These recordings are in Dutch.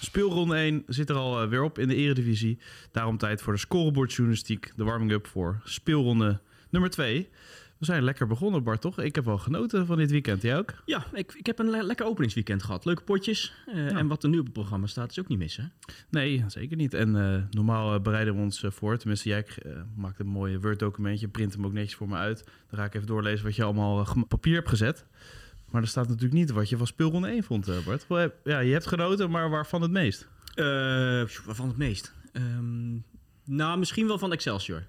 Speelronde 1 zit er al weer op in de eredivisie. Daarom tijd voor de scorebordjournalistiek, de warming-up voor speelronde nummer 2. We zijn lekker begonnen, Bart, toch? Ik heb wel genoten van dit weekend. Jij ook? Ja, ik, ik heb een le lekker openingsweekend gehad. Leuke potjes. Uh, ja. En wat er nu op het programma staat, is ook niet missen. Nee, zeker niet. En uh, normaal uh, bereiden we ons voor. Tenminste, jij maakt een mooi Word-documentje. Print hem ook netjes voor me uit. Dan ga ik even doorlezen wat je allemaal op papier hebt gezet. Maar er staat natuurlijk niet wat je van speelronde 1 vond, Bart. Ja, je hebt genoten, maar waarvan het meest? waarvan het meest? Um, nou, misschien wel van Excelsior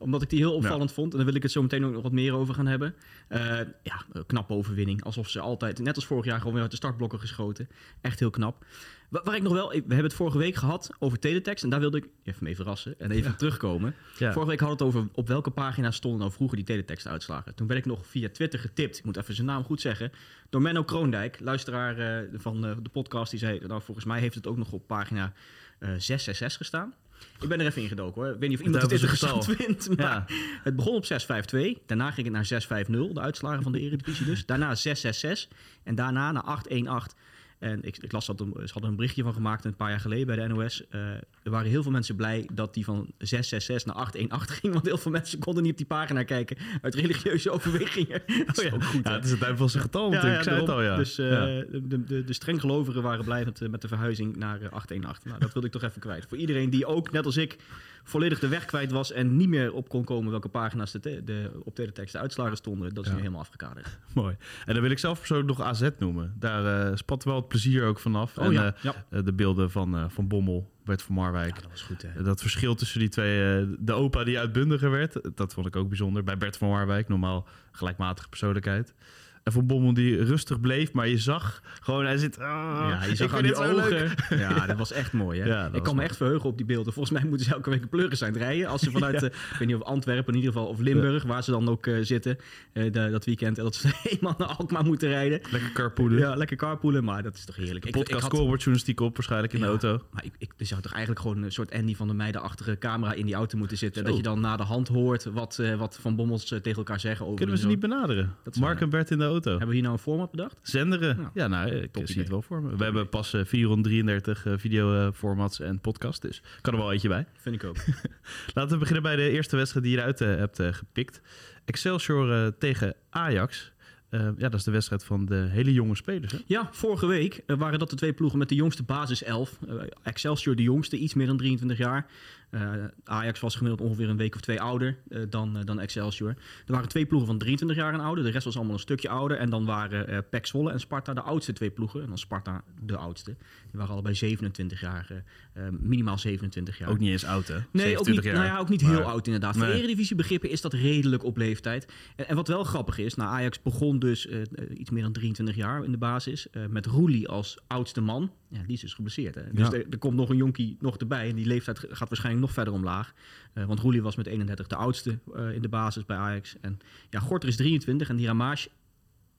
omdat ik die heel opvallend ja. vond. En daar wil ik het zo meteen ook nog wat meer over gaan hebben. Uh, ja, knappe overwinning. Alsof ze altijd, net als vorig jaar, gewoon weer uit de startblokken geschoten. Echt heel knap. Waar, waar ik nog wel, we hebben het vorige week gehad over teletext. En daar wilde ik even mee verrassen en even ja. terugkomen. Ja. Vorige week had het over op welke pagina stonden nou vroeger die teletext uitslagen. Toen werd ik nog via Twitter getipt. Ik moet even zijn naam goed zeggen. Door Menno Kroondijk, luisteraar uh, van uh, de podcast. Die zei, nou volgens mij heeft het ook nog op pagina 666 gestaan. Ik ben er even ingedoken hoor. Ik weet niet of iemand het interessant vindt. Maar ja. het begon op 6-5-2. Daarna ging het naar 6-5-0. De uitslagen van de Eredivisie dus. Daarna 6-6-6. En daarna naar 8-1-8. En ik, ik las dat ze hadden een berichtje van gemaakt een paar jaar geleden bij de NOS. Uh, er waren heel veel mensen blij dat die van 666 naar 818 ging. Want heel veel mensen konden niet op die pagina kijken uit religieuze overwegingen. Dat is oh, ja. ook goed. Ja, het is het duivelse getal natuurlijk. Ja, ik zei het al, ja. Dus uh, ja. de, de, de strenggelovigen waren blij met, met de verhuizing naar 818. Nou, dat wilde ik toch even kwijt. Voor iedereen die ook, net als ik, volledig de weg kwijt was en niet meer op kon komen welke pagina's de, te, de op teletext de uitslagen stonden. Dat is nu helemaal afgekaderd. Mooi. En dan wil ik zelf persoonlijk nog AZ noemen. Daar uh, spat wel het plezier ook vanaf. Oh, en ja. Uh, ja. de beelden van, uh, van Bommel, Bert van Marwijk. Ja, dat was goed, hè? Dat verschil tussen die twee, de opa die uitbundiger werd, dat vond ik ook bijzonder. Bij Bert van Marwijk, normaal gelijkmatige persoonlijkheid. En voor Bommel die rustig bleef, maar je zag gewoon, hij zit... Oh, ja, je zag aan die ogen. Ja, dat was echt mooi. Hè? Ja, ik kan me echt verheugen op die beelden. Volgens mij moeten ze elke week pleuren zijn rijden. Als ze vanuit, ja. uh, ik weet niet of Antwerpen in ieder geval, of Limburg, waar ze dan ook uh, zitten uh, de, dat weekend. En dat ze eenmaal naar Alkmaar moeten rijden. Lekker carpoolen. Ja, lekker carpoolen, maar dat is toch heerlijk. Ik, Podcast scoreboardjournalistiek op waarschijnlijk in de auto. Maar ik, ik, zou toch eigenlijk gewoon een soort Andy van der Meijden-achtige camera in die auto moeten zitten. Zo. Dat je dan na de hand hoort wat, wat Van Bommels tegen elkaar zeggen. Over Kunnen we ze niet benaderen? Mark en Bert in de auto. Hebben we hier nou een format bedacht? Zenderen. Nou, ja, nou, ik zie idee. het wel voor me. We hebben pas uh, 433 uh, video-formats en podcasts, dus kan er wel eentje bij. Vind ik ook. Laten we beginnen bij de eerste wedstrijd die je eruit hebt gepikt. Excelsior tegen Ajax. Uh, ja, dat is de wedstrijd van de hele jonge spelers. Hè? Ja, vorige week uh, waren dat de twee ploegen met de jongste basiself. Uh, Excelsior de jongste, iets meer dan 23 jaar. Uh, Ajax was gemiddeld ongeveer een week of twee ouder uh, dan, uh, dan Excelsior. Er waren twee ploegen van 23 jaar en ouder. De rest was allemaal een stukje ouder. En dan waren uh, PEC Zwolle en Sparta de oudste twee ploegen. En dan Sparta de oudste. Die waren allebei 27 jaar, minimaal 27 jaar. Ook niet eens oud, hè? Nee, ook niet, jaar. Nou ja, ook niet maar, heel oud inderdaad. Nee. Voor eredivisiebegrippen is dat redelijk op leeftijd. En, en, wat wel grappig is, nou Ajax begon dus iets meer dan 23 jaar in de basis. met Roelie als oudste man. Ja, die is dus geblesseerd. Hè? Dus ja. er, er, komt nog een jonkie nog erbij. En die leeftijd gaat waarschijnlijk nog verder omlaag. Uh, want Roelie was met 31 de oudste uh, in de basis bij Ajax. En ja, Gorter is 23 en die Ramage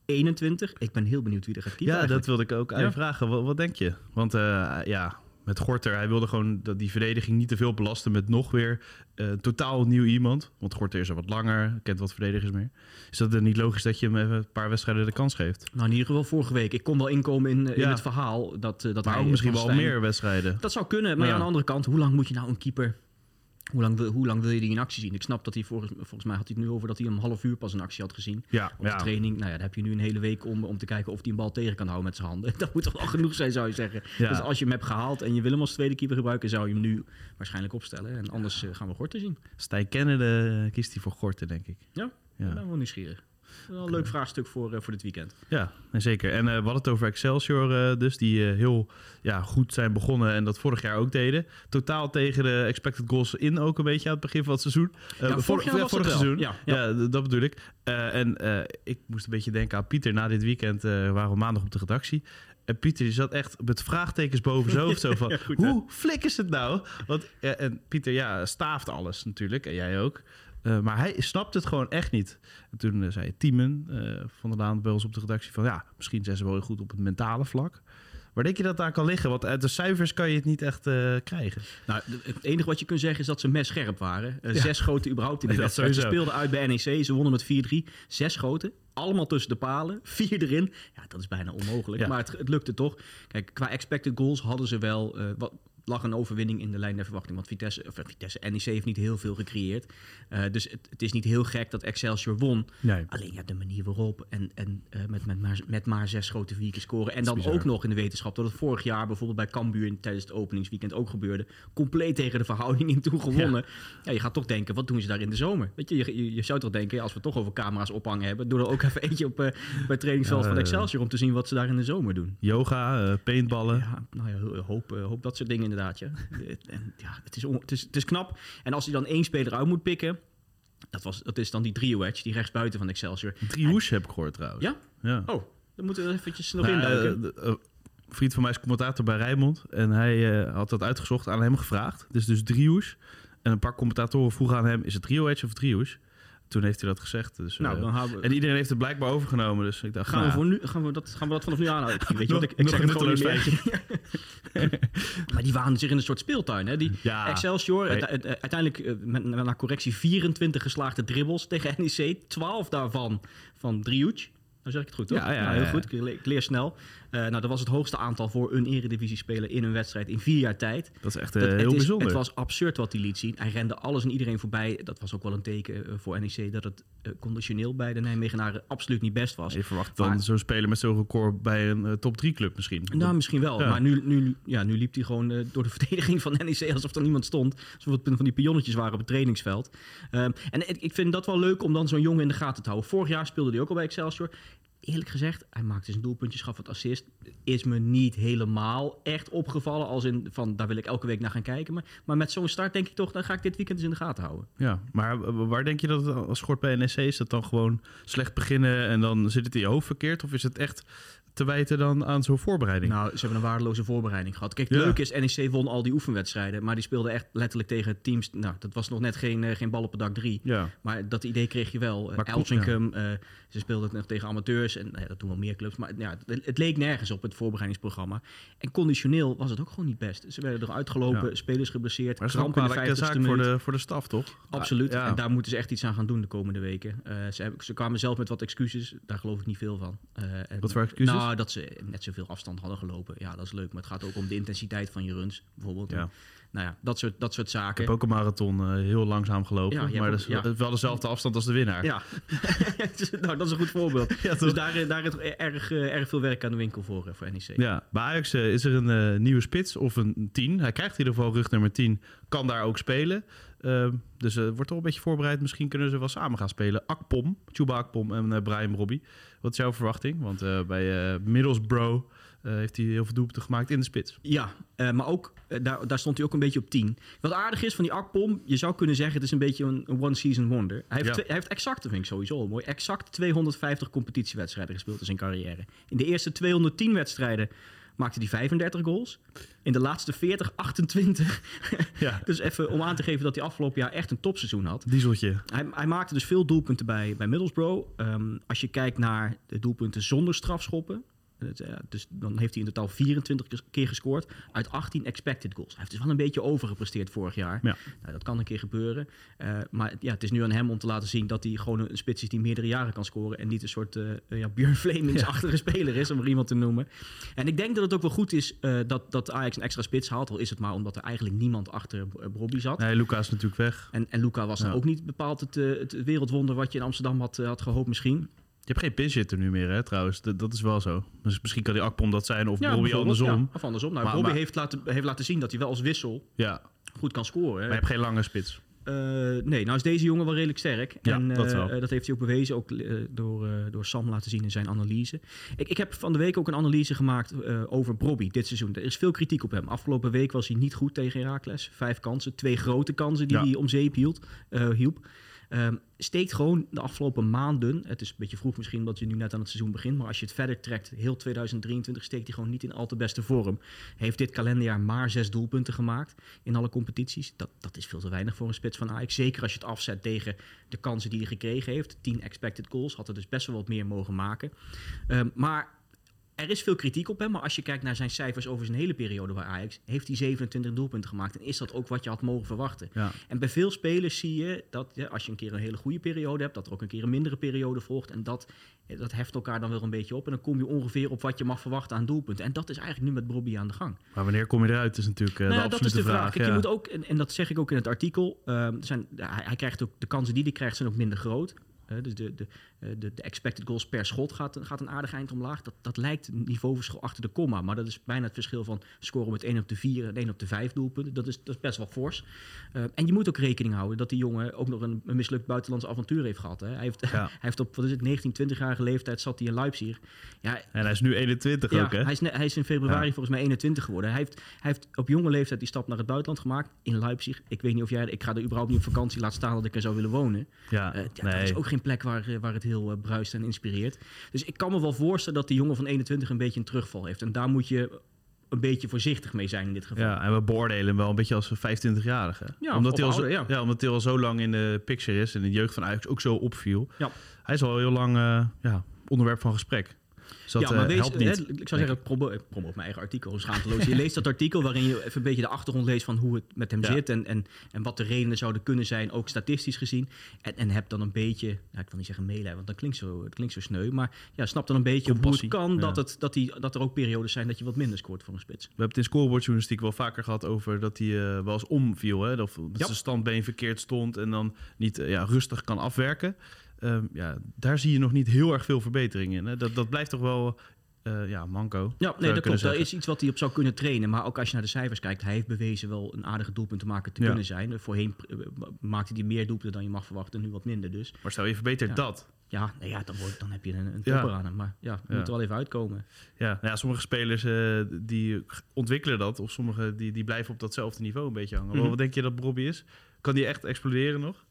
21. Ik ben heel benieuwd wie er gaat kiezen. Ja, eigenlijk. dat wilde ik ook aan je vragen. Wat, wat, denk je? Want uh, ja, met Gorter, hij wilde gewoon dat die verdediging niet te veel belasten met nog weer uh, totaal nieuw iemand. Want Gorter is er wat langer, kent wat verdedigers meer. Is dat dan niet logisch dat je hem even een paar wedstrijden de kans geeft? Nou, in ieder geval vorige week. Ik kon wel inkomen in, in ja. het verhaal. Dat, uh, dat maar hij ook misschien wel meer wedstrijden. Dat zou kunnen, maar ja. aan de andere kant, hoe lang moet je nou een keeper hoe lang, wil, hoe lang wil je die in actie zien? Ik snap dat hij volgens, volgens mij had hij het nu over dat hij een half uur pas in actie had gezien. Ja, op de training. Nou ja, dan heb je nu een hele week om, om te kijken of hij een bal tegen kan houden met zijn handen. Dat moet toch wel genoeg zijn, zou je zeggen. Ja. Dus als je hem hebt gehaald en je wil hem als tweede keeper gebruiken, zou je hem nu waarschijnlijk opstellen. En anders uh, gaan we Gorten zien. Stijn Kennedy uh, kiest hij voor Gorten, denk ik. Ja, ja. ik ben wel nieuwsgierig. Wel een leuk vraagstuk voor, uh, voor dit weekend. Ja, zeker. En uh, we hadden het over Excelsior uh, dus, die heel ja, goed zijn begonnen en dat vorig jaar ook deden. Totaal tegen de expected goals in ook een beetje aan het begin van het seizoen. Ja, vorig, jaar ja, vorig seizoen. Ja, dat bedoel ik. en ik moest een beetje denken aan Pieter. Na dit weekend waren we maandag op de redactie. En Pieter die zat echt met vraagtekens boven zijn hoofd. Zo van, goed, hoe flik is het nou? Want, en Pieter, ja, staaft alles natuurlijk. En jij ook. Eh, maar hij snapt het gewoon echt niet. En toen eh, zei Tiemen eh, van der Laan bij ons op de redactie van... ja, misschien zijn ze wel heel goed op het mentale vlak. Waar denk je dat daar kan liggen? Want uit de cijfers kan je het niet echt krijgen. Nou, het enige wat je kunt zeggen is dat ze messcherp waren. Eh, Ja. Zes schoten überhaupt in de wedstrijd. Ze speelden uit bij NEC, ze wonnen met 4-3. Zes schoten, allemaal tussen de palen. Vier erin. Ja, dat is bijna onmogelijk. Ja. Maar het, het lukte toch. Kijk, qua expected goals hadden ze wel... wat, lag een overwinning in de lijn der verwachting. Want Vitesse, of, eh, Vitesse NEC heeft niet heel veel gecreëerd. Eh, dus het, het is niet heel gek dat Excelsior won. Nee. Alleen ja, de manier waarop en, en eh, met, met, maar, met maar zes grote vier keer scoren. En dan bizar. ook nog in de wetenschap dat het vorig jaar bijvoorbeeld bij Cambuur tijdens het openingsweekend ook gebeurde. Compleet tegen de verhouding in toe gewonnen. Ja. je gaat toch denken, wat doen ze daar in de zomer? Weet je, je, zou toch denken, als we toch over camera's ophangen hebben, doe er ook even eentje op bij het trainingsveld van Excelsior om te zien wat ze daar in de zomer doen. Yoga, paintballen. Ja, nou ja, ho- hoop, hoop dat soort dingen inderdaad. Ja. en, ja, het, is on- het, is, het is knap. En als hij dan één speler uit moet pikken, dat, was, dat is dan die trio wedge, die rechtsbuiten van Excelsior. Driehoes heb ik gehoord trouwens. Ja? Ja. Oh, dan moeten we eventjes nog Nou, induiken. een vriend van mij is commentator bij Rijnmond. En hij eh, had dat uitgezocht, aan hem gevraagd. Is dus driehoes. En een paar commentatoren vroegen aan hem, is het edge of driehoes? Toen heeft hij dat gezegd. Dus, nou, eh, dan we, en iedereen heeft het blijkbaar overgenomen. Dus ik dacht, gaan, we nou, voor nu, gaan, we dat, gaan we dat vanaf nu aanhouden? Weet je ik, ik zeg het gewoon niet nutteloos meer. maar die waren zich in een soort speeltuin. Hè? Die Ja. Excelsior, Nee. uite- uiteindelijk eh, met, met naar correctie 24 geslaagde dribbles tegen NEC. 12 daarvan van Driehoek. Nou zeg ik het goed, toch? Ja, ja, nou, heel goed. Ik leer, ik leer snel. Eh, nou, dat was het hoogste aantal voor een eredivisie-speler in een wedstrijd in vier jaar tijd. dat is echt eh, het, heel is- bijzonder. het was absurd wat hij liet zien. Hij rende alles en iedereen voorbij. Dat was ook wel een teken eh, voor NEC dat het conditioneel bij de Nijmegenaren absoluut niet best was. Je verwacht dan zo'n speler met zo'n record bij een top 3 club misschien. Nou, misschien wel. Ja. Maar nu, nu, ja, nu liep hij gewoon door de verdediging van NEC alsof er niemand stond. Alsof het van die pionnetjes waren op het trainingsveld. Ehm, en ik vind dat wel leuk om dan zo'n jongen in de gaten te houden. Vorig jaar speelde hij ook al bij Excelsior. Eerlijk gezegd, hij maakte zijn doelpuntjes, gaf wat assist. Is me niet helemaal echt opgevallen. Als in van, daar wil ik elke week naar gaan kijken. Maar, maar met zo'n start denk ik toch, dan ga ik dit weekend eens in de gaten houden. Ja, maar eh, waar denk je dat het als schort bij NEC is? Dat dan gewoon slecht beginnen en dan zit het in je hoofd verkeerd? Of is het echt te wijten dan aan zo'n voorbereiding? Nou, ze hebben een waardeloze voorbereiding gehad. Kijk, het Ja. leuke is, NEC won al die oefenwedstrijden. Maar die speelden echt letterlijk tegen teams... Nou, dat was nog net geen, eh, geen bal op het dak 3. ja. Maar dat idee kreeg je wel. Maar Uh, kom- Elsinkum, eh, ze speelden het nog tegen amateurs. En nou dat doen wel meer clubs. Maar ja, het, het leek nergens op het voorbereidingsprogramma. En conditioneel was het ook gewoon niet best. Ze werden eruit gelopen, Ja. spelers geblesseerd. Maar dat is een zaak 50ste voor de, voor de staf, toch? Absoluut. Ja. En daar moeten ze echt iets aan gaan doen de komende weken. Eh, ze, ze kwamen zelf met wat excuses. Daar geloof ik niet veel van. En- Wat voor excuses? Nou, dat ze net zoveel afstand hadden gelopen. Ja, dat is leuk. Maar het gaat ook om de intensiteit van je runs, bijvoorbeeld. Ja. En, nou ja, dat soort, dat soort Ik zaken. heb ook een marathon eh, heel langzaam gelopen. Ja, maar dat is ja. wel dezelfde afstand als de winnaar. Ja, nou, dat is een goed voorbeeld. Ja, dus daar, daar is erg, eh, erg veel werk aan de winkel voor, eh, voor NEC. Ja, bij Ajax is er een nieuwe spits of een 10. Hij krijgt in ieder geval rug nummer 10. Kan daar ook spelen. Ehm, dus er wordt toch een beetje voorbereid. Misschien kunnen ze wel samen gaan spelen. Akpom, Chuba Akpom en Brian Robbie. Wat is jouw verwachting? Want bij Middlesbrough eh, heeft hij heel veel doelpunten gemaakt in de spits. Ja, eh, maar ook, eh, daar, daar stond hij ook een beetje op 10. Wat aardig is van die Akpom, je zou kunnen zeggen... het is een beetje een, een one-season wonder. Hij heeft, Ja. twee- hij heeft exact, dat vind ik sowieso al mooi... exact 250 competitiewedstrijden gespeeld in zijn carrière. In de eerste 210 wedstrijden maakte hij 35 goals. In de laatste 40, 28. Ja, dus even om aan te geven dat hij afgelopen jaar echt een topseizoen had. dieseltje. Hij, hij maakte dus veel doelpunten bij, bij Middlesbrough. Ehm, als je kijkt naar de doelpunten zonder strafschoppen... eh, dus dan heeft hij in totaal 24 kes- keer gescoord uit 18 expected goals. Hij heeft dus wel een beetje overgepresteerd vorig jaar. Ja. Nou, dat kan een keer gebeuren. Eh, maar ja, het is nu aan hem om te laten zien dat hij gewoon een spits is die meerdere jaren kan scoren. En niet een soort eh ja, Björn Flemings-achtige speler is, om er iemand te noemen. En ik denk dat het ook wel goed is dat, dat Ajax een extra spits haalt. Al is het maar omdat er eigenlijk niemand achter uh, Bobby zat. Nee, Luca is natuurlijk weg. En, en Luca was dan ook niet bepaald het, het wereldwonder wat je in Amsterdam had, had gehoopt misschien. Je hebt geen pinchitter nu meer, hè, trouwens. Dat, dat is wel zo. Dus misschien kan die Akpom dat zijn of Bobby andersom. ja, of andersom. Nou, Maar- Bobby maar- heeft, laten, heeft laten zien dat hij wel als wissel Ja, goed kan scoren. maar je hebt geen lange spits. Eh, nee, nou is deze jongen wel redelijk sterk. Ja, en dat eh, wel. dat heeft hij ook bewezen, ook eh, door, door Sam laten zien in zijn analyse. Ik, ik heb van de week ook een analyse gemaakt over Brobby dit seizoen. Er is veel kritiek op hem. Afgelopen week was hij niet goed tegen Heracles. Vijf kansen, twee grote kansen die Ja. hij om zeep hield, hielp. Ehm, steekt gewoon de afgelopen maanden, het is een beetje vroeg misschien omdat je nu net aan het seizoen begint, maar als je het verder trekt, heel 2023 steekt hij gewoon niet in al te beste vorm. Heeft dit kalenderjaar maar zes doelpunten gemaakt in alle competities. Dat, dat is veel te weinig voor een spits van Ajax. Zeker als je het afzet tegen de kansen die hij gekregen heeft. 10 expected goals, had er dus best wel wat meer mogen maken. Ehm, maar er is veel kritiek op hem, maar als je kijkt naar zijn cijfers over zijn hele periode bij Ajax, heeft hij 27 doelpunten gemaakt. En is dat ook wat je had mogen verwachten? Ja. En bij veel spelers zie je dat ja, als je een keer een hele goede periode hebt, dat er ook een keer een mindere periode volgt. En dat, eh, dat heft elkaar dan wel een beetje op. En dan kom je ongeveer op wat je mag verwachten aan doelpunten. En dat is eigenlijk nu met Bobby aan de gang. Maar wanneer kom je eruit is natuurlijk uh, Nou de ja, dat absolute is de vraag. vraag. Kijk, je moet ook, en, en dat zeg ik ook in het artikel, ehm, zijn, hij, hij krijgt ook, de kansen die hij krijgt zijn ook minder groot. Dus de, de, eh, de, de expected goals per schot gaat, gaat een aardig eind omlaag. Dat, dat lijkt een niveauverschil achter de komma. Maar dat is bijna het verschil van scoren met 1 op de 4 en 1 op de 5 doelpunten. Dat is, dat is best wel fors. Eh, en je moet ook rekening houden dat die jongen ook nog een, een mislukt buitenlands avontuur heeft gehad. Hè. Hij, heeft, Ja. hij heeft op wat is het, 19, 20-jarige leeftijd zat hij in Leipzig. Ja, En hij is nu 21 ja, ook, hè? Hij, is hij is in februari Ja. volgens mij 21 geworden. Hij heeft, hij heeft op jonge leeftijd die stap naar het buitenland gemaakt in Leipzig. Ik weet niet of jij... Ik ga er überhaupt niet op vakantie laat staan dat ik er zou willen wonen. Ja, Eh, nee. Dat is ook geen plek waar, eh, waar het heel eh, bruist en inspireert. Dus ik kan me wel voorstellen dat die jongen van 21 een beetje een terugval heeft. En daar moet je een beetje voorzichtig mee zijn in dit geval. Ja, en we beoordelen hem wel een beetje als een 25-jarige. Ja, omdat, hij al zo, ja. omdat hij al zo lang in de picture is en de jeugd van Ajax ook zo opviel. Ja. Hij is al heel lang eh, ja, onderwerp van gesprek. Dus dat ja, maar eh, wees, niet. hè, ik zou zeggen, promo, ik promote mijn eigen artikel, schaamteloos. Je leest dat artikel waarin je even een beetje de achtergrond leest van hoe het met hem Ja. zit en, en, en wat de redenen zouden kunnen zijn, ook statistisch gezien. En, en heb dan een beetje, nou, ik wil niet zeggen meelijden, want dat klinkt zo, het klinkt zo sneu, maar ja, snap dan een beetje hoe het kan dat, het, dat, die, dat er ook periodes zijn dat je wat minder scoort voor een spits. We hebben het in scorebordjournalistiek wel vaker gehad over dat hij eh, wel eens omviel. Hè? Dat dat Ja. zijn standbeen verkeerd stond en dan niet eh, ja, rustig kan afwerken. Ehm, ja, daar zie je nog niet heel erg veel verbetering in. Hè? Dat, dat blijft toch wel eh, ja, manco. Ja, nee, dat klopt. Is iets wat hij op zou kunnen trainen. Maar ook als je naar de cijfers kijkt, hij heeft bewezen wel een aardige doelpunt te maken te Ja. kunnen zijn. Voorheen eh, maakte hij meer doelpunten dan je mag verwachten, nu wat minder dus. Maar stel je verbetert Ja. dat. Ja, nou ja dan, wordt, dan heb je een, een Ja. topper aan hem. Maar ja, moet er wel even uitkomen. Ja, nou ja, sommige spelers eh, die ontwikkelen dat, of sommige die, die blijven op datzelfde niveau een beetje hangen. Mhm. Wat denk je dat Bobby is? Kan die echt exploderen nog?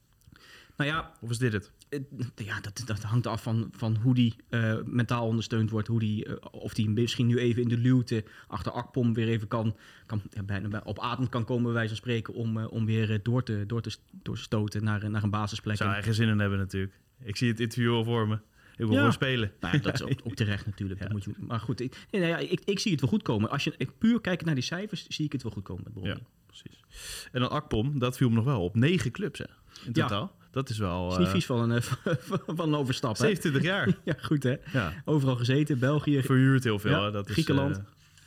Nou ja, Of is dit het? Eh, ja dat, dat hangt af van, van hoe die eh, mentaal ondersteund wordt. Hoe die, eh, of die misschien nu even in de luwte achter Akpom weer even kan, kan ja, bijna bij- op adem kan komen, bij wijze van spreken, om, om weer door, te, door, te, door te stoten naar, een- naar een basisplek. Zou En- hij geen zin in hebben natuurlijk. Ik zie het interview al voor me. Ik wil Ja. gewoon spelen. Nou ja, dat is ook, ook terecht natuurlijk. Dat moet je, maar goed, ik, nou ja, ik, ik zie het wel goed komen. Als je ik, puur kijkt naar die cijfers, zie ik het wel goed komen met. Ja, precies. En dan Akpom, dat viel me nog wel op. Negen clubs hè, in Ja. totaal. Dat is wel... is niet eh, vies van een, van een overstap. Hè? 27 jaar. Ja, goed hè. ja. Overal gezeten, België. Verhuurd heel veel. Ja, hè. Dat is, Griekenland. eh,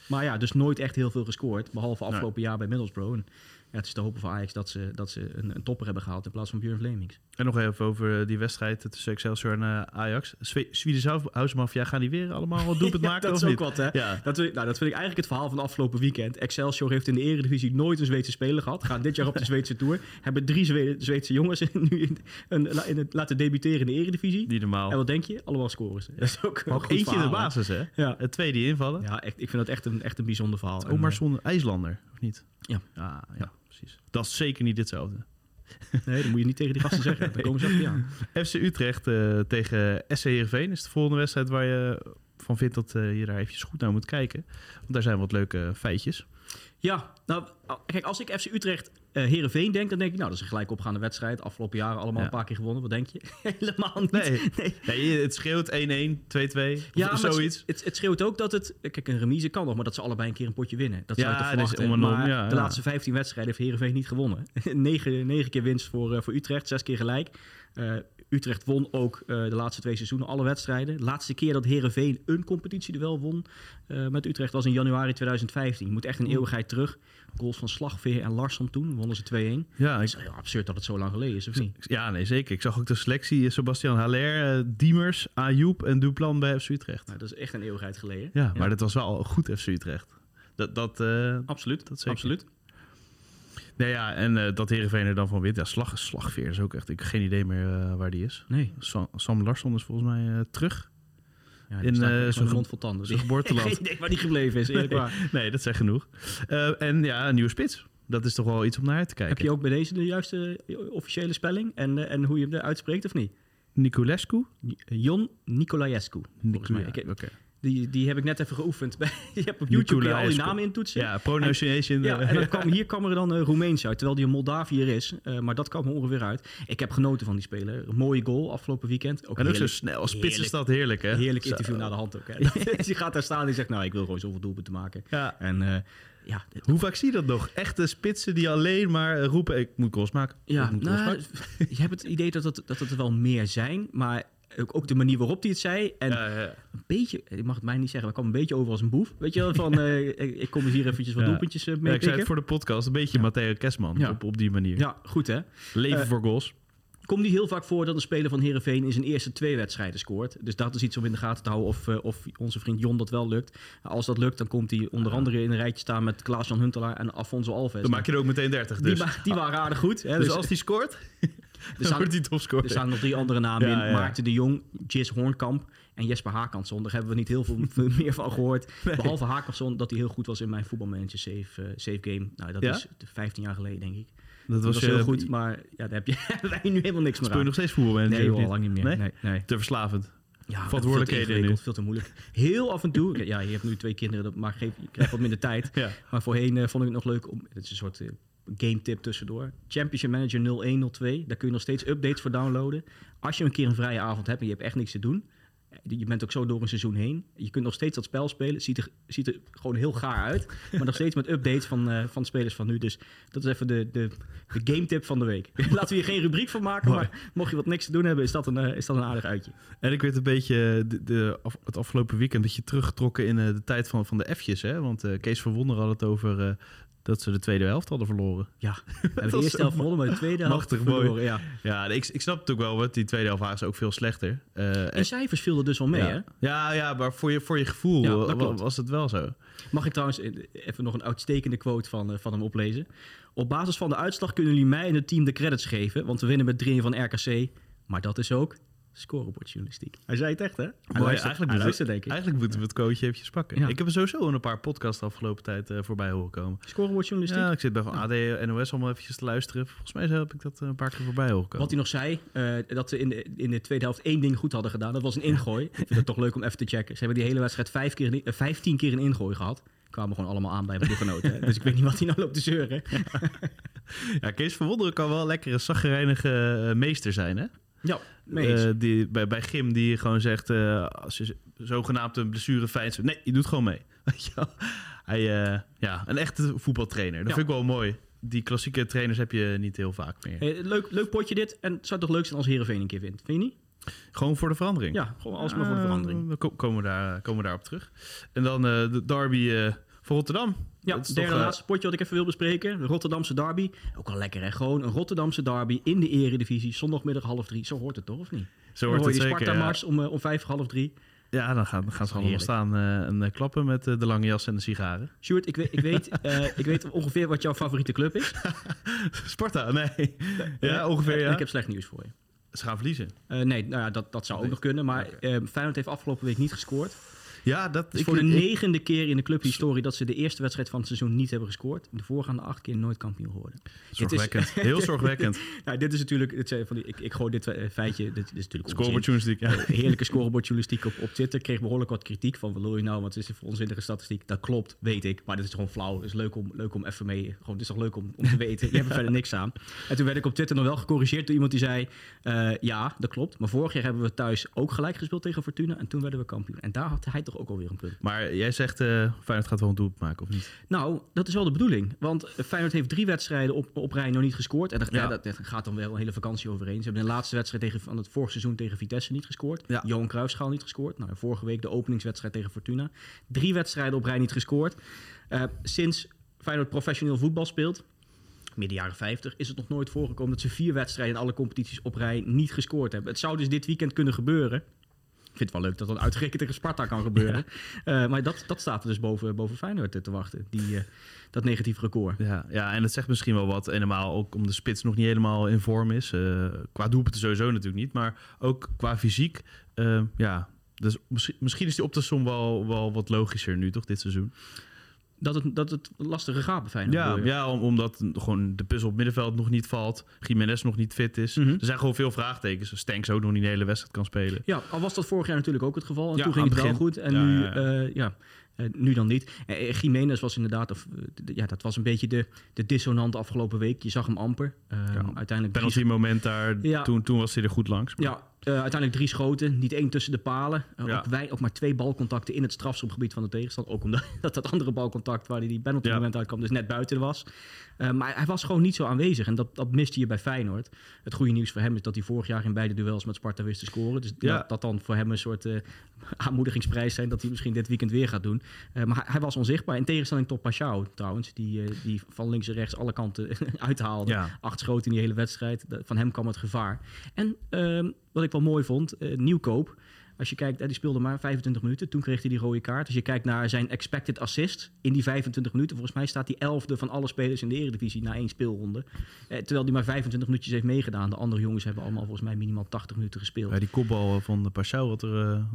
Maar ja, dus nooit echt heel veel gescoord. Behalve afgelopen jaar bij Middlesbrough. En ja, het is te hopen voor Ajax dat ze, dat ze een, een topper hebben gehaald in plaats van Björn Vlemings. en nog even over eh, die wedstrijd tussen Excelsior en eh, Ajax. Swedish House Mafia, gaan die weer allemaal wat doelpunt maken dat of is ook niet? wat hè. Ja. Dat, nou, dat vind ik eigenlijk het verhaal van het afgelopen weekend. Excelsior heeft in de Eredivisie nooit een Zweedse speler gehad. Gaan dit jaar op de Zweedse Tour. Hebben drie Zweden- Zweedse jongens nu in, een, in het, laten debuteren in de Eredivisie. Niet normaal. En wat denk je? Allemaal scoren ze. Dat is ook eentje in de basis, hè? Ja, Het tweede die invallen. ja echt, ik vind dat echt een, echt een bijzonder verhaal. Ook maar En, zonder IJslander, of niet? Ja. Ah, ja, precies. Dat is zeker niet hetzelfde. nee, dat moet je niet tegen die gasten zeggen. Daar komen ze achter je aan. FC Utrecht eh, tegen SC Heerenveen is de volgende wedstrijd waar je van vindt dat eh, je daar eventjes goed naar moet kijken. Want daar zijn wat leuke feitjes. Ja, nou, kijk, als ik FC Utrecht eh Heerenveen denk, dan denk ik, nou, dat is een gelijk opgaande wedstrijd. Afgelopen jaren allemaal Ja. een paar keer gewonnen. Wat denk je? Helemaal niet. Nee. nee. Nee, het scheelt 1-1, 2-2, Ja, zoiets. Het, het, het schreeuwt ook dat het... Kijk, een remise kan nog, maar dat ze allebei een keer een potje winnen. Dat zou Ja, je toch om en om, maar ja, de laatste 15 wedstrijden heeft Heerenveen niet gewonnen. negen, negen keer winst voor, eh, voor Utrecht, zes keer gelijk. Eh, Utrecht won ook eh, de laatste twee seizoenen alle wedstrijden. De laatste keer dat Heerenveen een competitieduel won eh, met Utrecht was in januari 2015. Je moet echt een eeuwigheid terug. Goals van Slagveer en Larsson toen, wonnen ze 2-1. Ja, ik, is heel absurd dat het zo lang geleden is, of niet? ja, nee, zeker. Ik zag ook de selectie. Sebastian Haller, eh, Diemers, Ayoub en Duplan bij FC Utrecht. Nou, dat is echt een eeuwigheid geleden. Ja, maar dat was wel goed FC Utrecht. Dat, dat, eh, Absoluut, dat zeker. absoluut. Nee, ja, en eh, dat Heerenveen er dan van wint. Ja, slag, Slagveer is ook echt... Ik heb geen idee meer eh, waar die is. Nee, Sam, Sam Larsson is volgens mij eh, terug. ja, In, zijn mond vol tanden. zijn geboorteland. Geen idee waar die gebleven is, eerlijk waar. Nee, dat zegt genoeg. En ja, een nieuwe spits. Dat is toch wel iets om naar uit te kijken. Heb je ook bij deze de juiste officiële spelling en, en hoe je hem uitspreekt of niet? Niculescu? Jon Nicolaescu. volgens mij. Ik- Oké. Die, die heb ik net even geoefend. Bij- je hebt op YouTube kun je al die namen intoetsen. Ja, pronunciation. Ja, eh, en dan kwam, hier kwam er dan uh, Roemeens uit, terwijl die een Moldaviër is. Eh, maar dat kwam er ongeveer uit. Ik heb genoten van die speler. Een mooie goal afgelopen weekend. Ook en ook zo snel. Spits is dat heerlijk, hè? heerlijk interview naar de hand ook. Hè. die gaat daar staan en zegt, nou, ik wil gewoon zoveel doelpunten maken. Ja. En eh, ja, Hoe vaak zie je dat nog? Echte spitsen die alleen maar roepen, ik moet goals maken. ja Ik moet nou, maken. je hebt het idee dat het, dat het er wel meer zijn, maar ook, ook de manier waarop hij het zei. En Ja, ja. een beetje, ik mag het mij niet zeggen, maar ik kwam een beetje over als een boef. Weet je wel, van eh, ik, kom hier eventjes wat doelpuntjes Ja, mee ik zei het voor de podcast, een beetje Matteo Kesman Ja. op, op die manier. Ja, goed hè. Leven Eh, voor goals. Komt niet heel vaak voor dat een speler van Herenveen in zijn eerste twee wedstrijden scoort. Dus dat is iets om in de gaten te houden of, eh, of onze vriend Jon dat wel lukt. Als dat lukt, dan komt hij onder andere in een rijtje staan met Klaas-Jan Huntelaar en Afonso Alves. Dan maak je er ook meteen 30 dus. die waren aardig goed. Hè? dus, Dus, als die scoort, er, staan, wordt hij topscorer. er staan nog drie andere namen Ja, in. ja. Maarten de Jong, Jis Hoornkamp en Jesper Haakansson. Daar hebben we niet heel veel meer van gehoord. Behalve Haakansson, dat hij heel goed was in mijn voetbalmanager save, eh, save game. Nou, dat Ja? is 15 jaar geleden, denk ik. dat Dat was, heel goed, maar ja, daar heb je wij nu helemaal niks meer Speel je nog steeds voetbalmanager? Nee, al lang niet meer. Nee? Nee, nee. Te verslavend. Ja, Verantwoordelijkheden veel te veel te moeilijk. Heel af en toe, ja, je hebt nu twee kinderen, dat maar geef, je krijgt wat minder tijd. Ja. Maar voorheen eh, vond ik het nog leuk om, het is een soort eh, game tip tussendoor. Championship Manager 0102, daar kun je nog steeds updates voor downloaden. Als je een keer een vrije avond hebt en je hebt echt niks te doen, eh, je bent ook zo door een seizoen heen. Je kunt nog steeds dat spel spelen. Ziet er, ziet er gewoon heel gaar uit. Maar nog steeds met updates van, eh, van spelers van nu. Dus dat is even de, de, de game tip van de week. Laten we hier geen rubriek van maken. Mooi. Maar mocht je wat niks te doen hebben, is dat een, eh, is dat een aardig uitje. En ik werd een beetje de, de, af- het afgelopen weekend een beetje teruggetrokken in de tijd van, van de F'jes. Hè? Want Kees van Wonder had het over dat ze de tweede helft hadden verloren. Ja, hebben de eerste helft gewonnen, maar de tweede helft machtig mooi. verloren. Ja. Ja, ik, ik snap het ook wel, want die tweede helft waren ze ook veel slechter. Eh, In cijfers viel er dus wel mee, ja. hè? Ja, ja, maar voor je, voor je gevoel Ja, was het wel zo. Mag ik trouwens eh, even nog een uitstekende quote van, eh, van hem oplezen? Op basis van de uitslag kunnen jullie mij en het team de credits geven, want we winnen met 3 van RKC. Maar dat is ook scorebordjournalistiek. Hij zei het echt, hè? Hij luistert, eigenlijk, hij luistert, denk ik. eigenlijk moeten we het coachje eventjes pakken. Ja. Ik heb er sowieso een paar podcasts de afgelopen tijd eh, voorbij horen komen. Scorebordjournalistiek. Ja, ik zit bij van AD NOS allemaal eventjes te luisteren. Volgens mij heb ik dat eh, een paar keer voorbij horen komen. Wat hij nog zei, eh, dat ze in de, in de tweede helft één ding goed hadden gedaan. Dat was een ingooi. Ik vind het toch leuk om even te checken. Ze hebben die hele wedstrijd vijf keer, eh, 15 keer een ingooi gehad. Kwamen gewoon allemaal aan bij mijn ploeggenoten. hè. Dus ik weet niet wat hij nou loopt te zeuren. Ja, Kees van Wonderen kan wel lekker een zaggerijnige eh, meester zijn, hè? Ja. Eh, die, bij, bij Gim die gewoon zegt, eh, als je zogenaamd een blessure feit nee, je doet gewoon mee. Hij, eh, ja, een echte voetbaltrainer. Dat Ja. vind ik wel mooi. Die klassieke trainers heb je niet heel vaak meer. Hey, leuk, leuk potje dit. En het zou toch leuk zijn als Heerenveen een keer wint? Vind je niet? Gewoon voor de verandering. Ja, gewoon alsmaar voor de verandering. Dan ko- komen we, daar, komen we daarop terug. En dan de derby voor Rotterdam. Ja, is derde toch, eh, laatste potje wat ik even wil bespreken. De Rotterdamse derby. Ook wel lekker hè. Gewoon een Rotterdamse derby in de eredivisie. Zondagmiddag half drie. Zo hoort het toch, of niet? Zo Dan wordt hoor het zeker. Ja. Sparta-mars om, eh, om vijf half drie. Ja, dan gaan, dan gaan ze allemaal staan eh, en klappen met de lange jas en de sigaren. Sjoerd, ik weet, ik, weet, ik weet ongeveer wat jouw favoriete club is. Sparta, nee. ja, ongeveer ja. ik heb slecht nieuws voor je. Ze gaan verliezen. Nee, nou ja, dat, dat zou ook nog kunnen. Maar Feyenoord heeft afgelopen week niet gescoord. Ja, dat Het is ik- voor de ik- negende keer in de clubhistorie dat ze de eerste wedstrijd van het seizoen niet hebben gescoord. De voorgaande acht keer nooit kampioen geworden. Zorgwekkend. Heel zorgwekkend. Nou, dit is natuurlijk, dit zijn van die, ik, ik gooi dit eh, feitje, dit, dit is natuurlijk. Scorebordjournalistiek, ja. Heerlijke scorebordjournalistiek op, op Twitter. Kreeg behoorlijk wat kritiek van, wat wil je nou, wat is dit voor onzinnige statistiek? Dat klopt, weet ik, maar dit is gewoon flauw. Het is leuk om, leuk om even mee, gewoon, het is toch leuk om, om te weten. Je hebt er verder niks aan. En toen werd ik op Twitter nog wel gecorrigeerd door iemand die zei, eh, ja, dat klopt. Maar vorig jaar hebben we thuis ook gelijk gespeeld tegen Fortuna en toen werden we kampioen. En daar had hij toch ook alweer een punt. Maar jij zegt, eh Feyenoord gaat wel een doelpunt maken, of niet? Nou, dat is wel de bedoeling. Want Feyenoord heeft drie wedstrijden op, op rij nog niet gescoord. En dat, ja. Ja. dat, dat gaat dan wel een hele vakantie overheen. Ze hebben de laatste wedstrijd tegen, van het vorig seizoen tegen Vitesse niet gescoord. Ja. Johan Cruijffschaal niet gescoord. Nou, vorige week de openingswedstrijd tegen Fortuna. Drie wedstrijden op rij niet gescoord. Eh, sinds Feyenoord professioneel voetbal speelt, midden jaren 50, is het nog nooit voorgekomen dat ze vier wedstrijden in alle competities op rij niet gescoord hebben. Het zou dus dit weekend kunnen gebeuren. Ik vind het wel leuk dat dat uitgerekend tegen Sparta kan gebeuren. Eh, maar dat, dat staat er dus boven, boven Feyenoord eh, te wachten. Die, eh, dat negatief record. Ja, ja, en het zegt misschien wel wat. En normaal ook om de spits nog niet helemaal in vorm is. Eh, qua doelpunten sowieso natuurlijk niet. Maar ook qua fysiek. ja, dus misschien, misschien is die op de som wel, wel wat logischer nu, toch, dit seizoen? Dat het, dat het lastige gaat bij Feyenoord. Ja, ja om- omdat gewoon de puzzel op het middenveld nog niet valt. Jiménez nog niet fit is. Mhm. Er zijn gewoon veel vraagtekens. Stanks ook nog niet de hele wedstrijd kan spelen. Ja, al was dat vorig jaar natuurlijk ook het geval. En Ja, toen ging het het wel goed. En Ja, nu, ja, ja. eh, ja, eh, nu dan niet. Eh, Jiménez was inderdaad, of, ja, dat was een beetje de, de dissonant afgelopen week. Je zag hem amper. Eh, uiteindelijk Penalty moment daar, toen, toen was hij er goed langs. ja, eh, uiteindelijk drie schoten. Niet één tussen de palen. Eh, Ja. ook, wij, ook maar twee balcontacten in het strafschopgebied van de tegenstander. Ook omdat dat, dat andere balcontact waar hij die penalty Ja. moment uitkwam, dus net buiten was. Eh, maar hij was gewoon niet zo aanwezig. En dat, dat miste je bij Feyenoord. Het goede nieuws voor hem is dat hij vorig jaar in beide duels met Sparta wist te scoren. Dus Ja. dat, dat dan voor hem een soort aanmoedigingsprijs zijn dat hij misschien dit weekend weer gaat doen. Maar hij, hij was onzichtbaar. In tegenstelling tot Pashao trouwens, die, die van links en rechts alle kanten uithaalde. Acht schoten in die hele wedstrijd. Van hem kwam het gevaar. En ehm, wat ik wel mooi vond, eh, Nieuwkoop. Als je kijkt, eh, die speelde maar 25 minuten. Toen kreeg hij die rode kaart. Als je kijkt naar zijn expected assist in die 25 minuten. Volgens mij staat hij elfde van alle spelers in de eredivisie na één speelronde. Eh, terwijl hij maar 25 minuutjes heeft meegedaan. De andere jongens hebben allemaal volgens mij minimaal 80 minuten gespeeld. Ja, die kopbal van de Pashao had er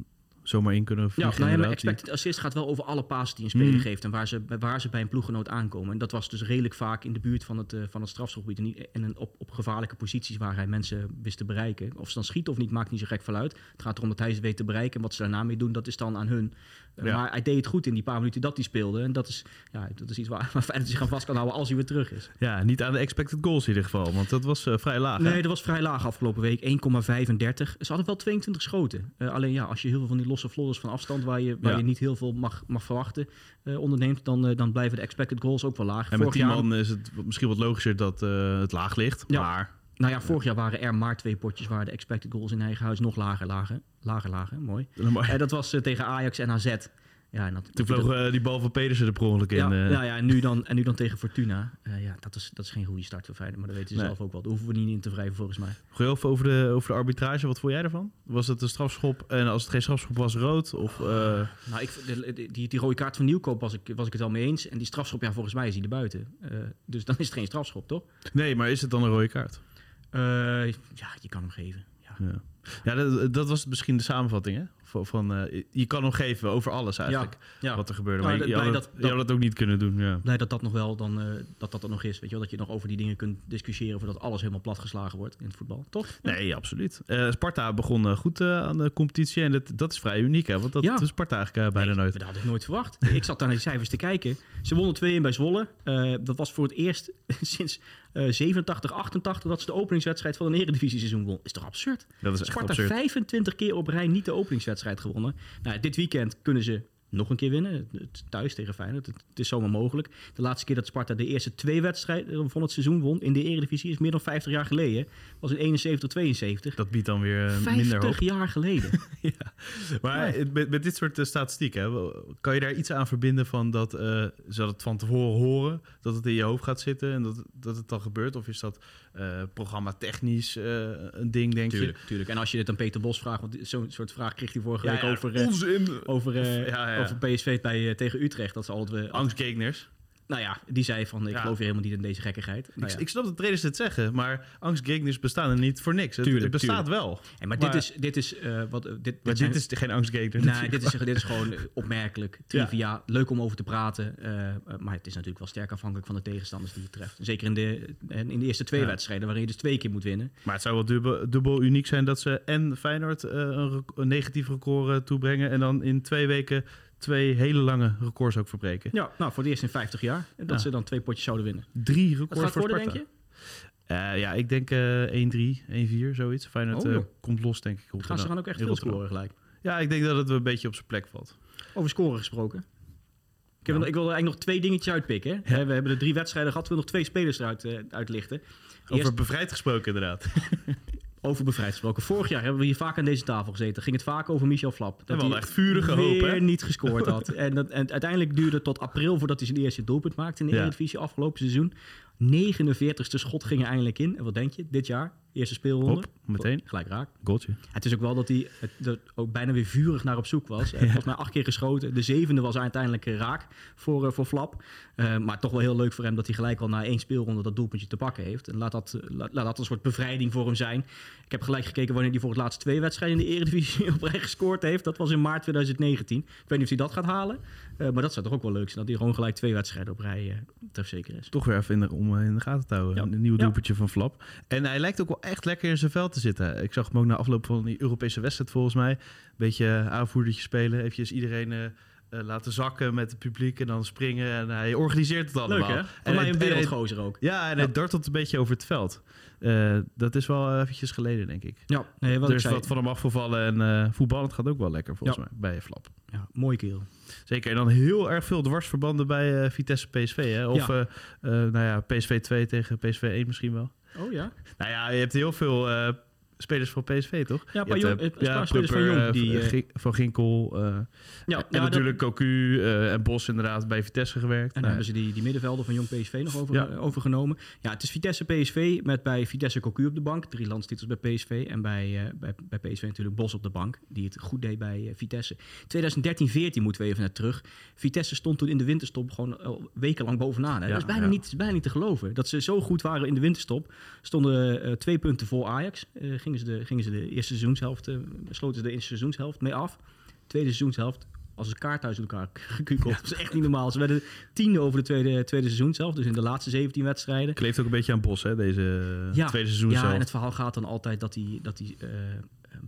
zomaar in kunnen Ja, vliegen. nou ja, maar expected assist gaat wel over alle passes die een speler Mm. geeft en waar ze, waar ze bij een ploeggenoot aankomen. En dat was dus redelijk vaak in de buurt van het, eh, van het strafschopgebied en, niet, en een- op, op gevaarlijke posities waar hij mensen wist te bereiken. Of ze dan schieten of niet, maakt niet zo gek veel uit. Het gaat erom dat hij ze weet te bereiken en wat ze daarna mee doen, dat is dan aan hun. Eh, Ja. Maar hij deed het goed in die paar minuten dat hij speelde. En dat is, ja, dat is iets waar, waar Feyenoord zich aan vast kan houden als hij weer terug is. Ja, niet aan de expected goals in ieder geval. Want dat was eh, vrij laag. hè? Nee, dat was vrij laag afgelopen week. 1,35. Ze hadden wel 22 schoten. Alleen ja, als je heel veel van die losse flodders van afstand... waar je, waar Ja. je niet heel veel mag, mag verwachten eh, onderneemt... Dan, eh, dan blijven de expected goals ook wel laag. En met Vorig 10 jaar, man is het misschien wat logischer dat eh, het laag ligt. Ja. Maar nou ja, vorig jaar waren er maar twee potjes... waar de expected goals in eigen huis nog lager lagen. Lager lagen, mooi. En dat was tegen Ajax en AZ. Ja, en dat, toen vloog eh, die bal van Pedersen er per ongeluk in. eh. ja, ja, en, nu dan, en nu dan tegen Fortuna. Eh, ja, dat is, dat is geen goede start voor Feyenoord. Maar dat weten ze Nee. zelf ook wel. Daar hoeven we niet in te wrijven volgens mij. Gooi even over de, over de arbitrage. Wat vond jij ervan? Was het een strafschop en als het geen strafschop was, rood? Of, eh, Nou, ik, de- de- die, die rode kaart van Nieuwkoop was ik, was ik het wel mee eens. En die strafschop, ja, volgens mij is hij er buiten. Dus dan is het geen strafschop, toch? Nee, maar is het dan een rode kaart? Ja, je kan hem geven. Ja. Ja, ja dat, dat was misschien de samenvatting, hè? Van, eh, je kan nog geven over alles eigenlijk, ja. wat er gebeurde. Nou, Maar je, had dat- het, je dat- had het ook niet kunnen doen, ja. Blij dat dat nog wel dan, eh, dat dat er nog is. Weet je wel, dat je nog over die dingen kunt discussiëren voordat alles helemaal platgeslagen wordt in het voetbal. Toch? Nee, absoluut. Eh, Sparta begon goed aan de competitie en dat, dat is vrij uniek, hè? Want dat Ja. is Sparta eigenlijk bijna Nee, nooit. Dat had ik nooit verwacht. ik zat daar naar die cijfers te kijken. Ze wonnen 2-1 bij Zwolle. Dat was voor het eerst sinds eh 87, 88 dat ze de openingswedstrijd van een eredivisie-seizoen won. Is toch absurd? Dat is echt Sparta absurd. 25 keer op rij niet de openingswedstrijd gewonnen. Nou, dit weekend kunnen ze nog een keer winnen. Het- het- Thuis tegen Feyenoord. Het, het is zomaar mogelijk. De laatste keer dat Sparta de eerste twee wedstrijden van het seizoen won in de Eredivisie is meer dan 50 jaar geleden. Was in 71, 72. Dat biedt dan weer eh, minder hoop. 50 jaar geleden. Maar eh, met, met dit soort eh, statistieken, kan je daar iets aan verbinden van dat eh, ze dat van tevoren horen, dat het in je hoofd gaat zitten en dat, dat het dan gebeurt? Of is dat eh, programma technisch eh, een ding, denk tuurlijk, tuurlijk. En als je dit aan Peter Bos vraagt, want zo'n soort vraag kreeg hij vorige je? week over, eh, onzin. over, eh, Ja, ja. over PSV bij, eh, tegen Utrecht. Dat ze altijd... Angstgegners. Nou ja, die zei van, ik Ja. geloof hier helemaal niet in deze gekkigheid. Nou ik, ja. ik snap dat trainers het zeggen, maar angstgegners bestaan er niet voor niks. Het, Tuurlijk, het bestaat tuurlijk. wel. Hey, maar, maar- dit is, dit is eh, wat... eh, dit, Maar zijn- dit is geen angstgegner. Nee, dit is, dit is gewoon opmerkelijk, trivia, leuk om over te praten. maar het is natuurlijk wel sterk afhankelijk van de tegenstanders die je treft. Zeker in de, en in de eerste twee Ja. wedstrijden, waarin je dus twee keer moet winnen. Maar het zou wel dubbel, dubbel uniek zijn dat ze en Feyenoord eh, een, een negatief record toebrengen en dan in twee weken twee hele lange records ook verbreken. Ja, nou, voor het eerst in 50 jaar. En dat Ja. ze dan twee potjes zouden winnen. Drie records gaat voor worden, Sparta. denk je? Eh, ja, ik denk eh 1-3, 1-4, zoiets. Feyenoord Oh, eh, komt los, denk ik. Gaan ze gaan ook echt veel scoren gelijk. Ja, ik denk dat het een beetje op zijn plek valt. Over scoren gesproken. Ik, heb, ik wil er eigenlijk nog twee dingetjes uitpikken. hè. We hebben de drie wedstrijden gehad. We willen nog twee spelers eruit eh, uitlichten. Over bevrijd gesproken, inderdaad. over bevrijd gesproken. Vorig jaar hebben we hier vaak aan deze tafel gezeten. Ging het vaak over Michel Flap. hadden hij echt vurige hoop, hè? niet gescoord had. en, dat, en uiteindelijk duurde het tot april voordat hij zijn eerste doelpunt maakte in de Ja. Eredivisie afgelopen seizoen. 49ste schot ging er eindelijk in. En wat denk je? Dit jaar Eerste speelronde. Hop, meteen. Gelijk raak. Goaltje. Het is ook wel dat hij er ook bijna weer vurig naar op zoek was. Hij heeft Volgens mij acht keer geschoten. De zevende was uiteindelijk eh, raak voor, eh, voor Flap. Eh, maar toch wel heel leuk voor hem dat hij gelijk al na één speelronde dat doelpuntje te pakken heeft. En laat dat, laat, laat dat een soort bevrijding voor hem zijn. Ik heb gelijk gekeken wanneer hij voor het laatst twee wedstrijden in de Eredivisie op rij gescoord heeft. Dat was in maart 2019. Ik weet niet of hij dat gaat halen. Eh, maar dat zou toch ook wel leuk zijn. Dat hij gewoon gelijk twee wedstrijden op rij uh, zeker is. Toch weer even in de, om eh, in de gaten te houden. Ja. Een nieuw Ja. doelpuntje van Flap. En hij lijkt ook wel echt lekker in zijn veld te zitten. Ik zag hem ook na afloop van die Europese wedstrijd volgens mij. Een beetje aanvoerdertje spelen. Eventjes iedereen eh, laten zakken met het publiek en dan springen. En hij organiseert het allemaal. Leuk hè? En mij hij- een wereldgozer ook. Ja, en hij dartelt een beetje over het veld. Eh, dat is wel eventjes geleden, denk ik. Ja, nee, wat er is zei. wat van hem afgevallen en eh voetballend gaat ook wel lekker volgens mij bij Flap. Ja, mooie kerel. Zeker. En dan heel erg veel dwarsverbanden bij Vitesse PSV. Hè? Of Ja. nou ja, PSV 2 tegen PSV 1 misschien wel. Oh ja? Nou ja, je hebt heel veel spelers van PSV, toch? Ja, Je maar hebt, Jong, eh, een paar spelers van Jong. eh, Die, eh, van Ginkel. eh, ja, en ja, dat- natuurlijk Cocu eh, en Bos inderdaad bij Vitesse gewerkt. En Nou, hebben ze die, die middenvelder van Jong PSV nog over, Ja. eh, overgenomen. Ja, het is Vitesse PSV met bij Vitesse Cocu op de bank. Drie landstitels bij PSV. En bij, eh, bij, bij PSV natuurlijk Bos op de bank. Die het goed deed bij eh, Vitesse. 2013-14 moeten we even naar terug. Vitesse stond toen in de winterstop gewoon wekenlang bovenaan. Hè? Ja, dat is bijna, ja. niet, is bijna niet te geloven. Dat ze zo goed waren in de winterstop. Stonden eh, twee punten voor Ajax. Eh, gingen, ze de, gingen ze de eerste seizoenshelft, eh, sloten ze de eerste seizoenshelft mee af. Tweede seizoenshelft als een kaart uit elkaar gekukeld. Dat is echt niet normaal. Ze werden tiende over de tweede, tweede seizoen zelf. Dus in de laatste 17 wedstrijden. Kleeft ook een beetje aan Bos, hè, deze tweede seizoen ja zelf. en het verhaal gaat dan altijd dat hij, dat hij eh,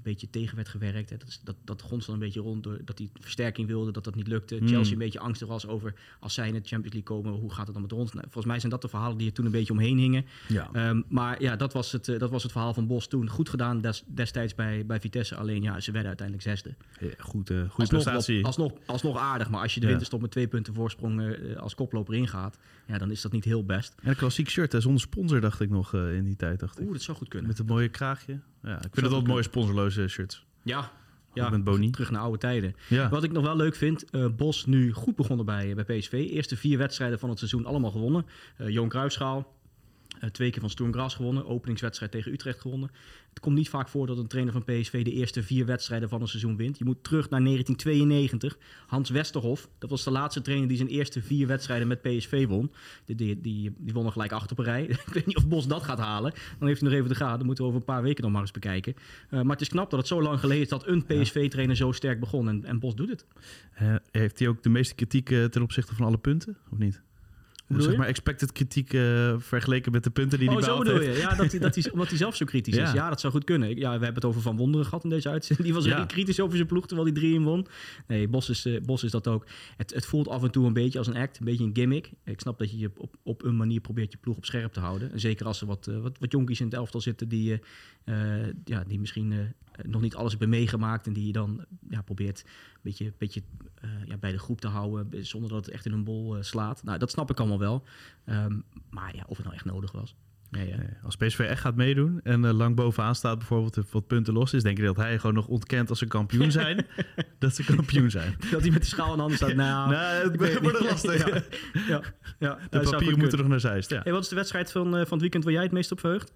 een beetje tegen werd gewerkt. Hè. Dat, is, dat, dat gonst een beetje rond. Door, dat hij versterking wilde, dat dat niet lukte. Hmm. Chelsea een beetje angstig was over als zij in de Champions League komen, hoe gaat het dan met ons? Nou, volgens mij zijn dat de verhalen die er toen een beetje omheen hingen. ja. Ehm, maar ja, dat was, het, eh, dat was het verhaal van Bos toen. Goed gedaan des- destijds bij, bij Vitesse. Alleen ja, ze werden uiteindelijk zesde. Ja, goed, eh goede Alsnog, prestatie. wel- alsnog, alsnog aardig, maar als je de Ja. winterstop met twee punten voorsprong eh, als koploper ingaat, ja, dan is dat niet heel best. En een klassiek shirt, hè, zonder sponsor dacht ik nog in die tijd. Dacht ik. Oeh, dat zou goed kunnen. Met het mooie kraagje. Ja, ik vind het altijd mooie shirts. Ja, Ja, met Boni. terug naar oude tijden. Ja. Wat ik nog wel leuk vind, eh, Bos nu goed begonnen bij, bij PSV. Eerste vier wedstrijden van het seizoen allemaal gewonnen. Eh Johan Cruijffschaal, twee keer van Sturm Graz gewonnen. Openingswedstrijd tegen Utrecht gewonnen. Het komt niet vaak voor dat een trainer van PSV de eerste vier wedstrijden van een seizoen wint. Je moet terug naar 1992. Hans Westerhof, dat was de laatste trainer die zijn eerste vier wedstrijden met PSV won. Die, die, die, die won er gelijk acht op een rij. Ik weet niet of Bos dat gaat halen. Dan heeft hij nog even de gaten. Dat moeten we over een paar weken nog maar eens bekijken. Eh, maar het is knap dat het zo lang geleden is dat een PSV-trainer zo sterk begon. En, en Bos doet het. Eh, heeft hij ook de meeste kritiek eh, ten opzichte van alle punten? Of niet? Zeg maar expected kritiek eh, vergeleken met de punten die oh, hij zo behaald bedoel heeft. je? Ja, dat, dat hij, omdat hij zelf zo kritisch Ja. is. Ja, dat zou goed kunnen. Ja, we hebben het over Van Wonderen gehad in deze uitzending. Die was Ja. heel kritisch over zijn ploeg, terwijl hij drie in won. Nee, Bos is, eh, Bos is dat ook. Het, het voelt af en toe een beetje als een act, een beetje een gimmick. Ik snap dat je je op, op een manier probeert je ploeg op scherp te houden. En zeker als er wat, eh, wat, wat jonkies in het elftal zitten die, ja, die misschien nog niet alles hebben meegemaakt. En die je dan ja, probeert een beetje, beetje eh, ja, bij de groep te houden, zonder dat het echt in een bol eh, slaat. Nou, dat snap ik allemaal wel. Ehm, maar ja, of het nou echt nodig was. Nee, eh, Nee, als PSV echt gaat meedoen en eh, lang bovenaan staat bijvoorbeeld en wat punten los is, denk je dat hij gewoon nog ontkent als ze kampioen zijn, dat ze kampioen zijn. Dat hij met de schaal in de handen staat. Nou, nou, het wordt lastig. Ja, ja, ja, De papieren moeten nog naar Zeist. Ja. Hey, wat is de wedstrijd van, eh, van het weekend waar jij het meest op verheugt?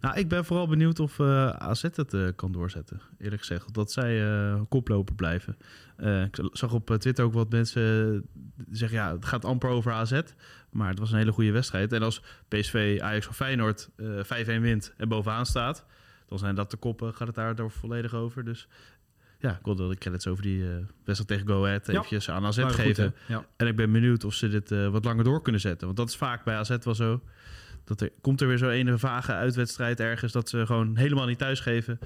Nou, ik ben vooral benieuwd of eh, AZ het eh, kan doorzetten, eerlijk gezegd. Dat zij eh, koploper blijven. Ik zag op Twitter ook wat mensen zeggen, ja, het gaat amper over AZ. Maar het was een hele goede wedstrijd. En als PSV, Ajax of Feyenoord eh 5-1 wint en bovenaan staat... dan zijn dat de koppen, gaat het daar volledig over. Dus ja, ik wilde de credits over die wedstrijd tegen Go Ahead Ja. eventjes aan AZ goed, geven. ja. En ik ben benieuwd of ze dit wat langer door kunnen zetten. Want dat is vaak bij AZ wel zo. Dat er, komt er weer zo'n ene vage uitwedstrijd ergens... dat ze gewoon helemaal niet thuisgeven.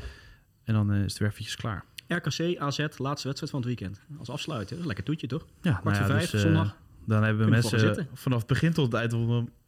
En dan eh, is het weer eventjes klaar. RKC, AZ, laatste wedstrijd van het weekend. Als afsluiter. Lekker toetje, toch? Ja, Kwart voor vijf, eh, zondag. Dan hebben Kunnen we mensen vanaf het begin tot het eind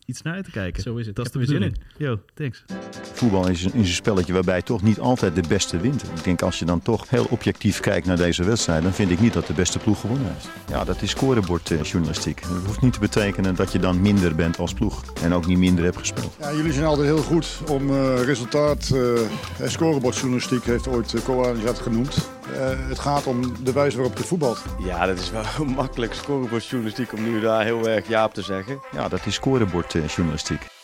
iets naar uit te kijken. Zo is het. Dat is de er bedoeling. Yo, thanks. Voetbal is een, is een spelletje waarbij toch niet altijd de beste wint. Ik denk als je dan toch heel objectief kijkt naar deze wedstrijd, dan vind ik niet dat de beste ploeg gewonnen heeft. Ja, dat is scorebordjournalistiek. Dat hoeft niet te betekenen dat je dan minder bent als ploeg en ook niet minder hebt gespeeld. Ja, jullie zijn altijd heel goed om eh, resultaat eh, scorebordjournalistiek, heeft ooit uh, Koan dat genoemd. Eh, het gaat om de wijze waarop je voetbalt. Ja, dat is wel makkelijk scorebordjournalistiek om nu daar heel erg ja op te zeggen. Ja, dat is scorebordjournalistiek.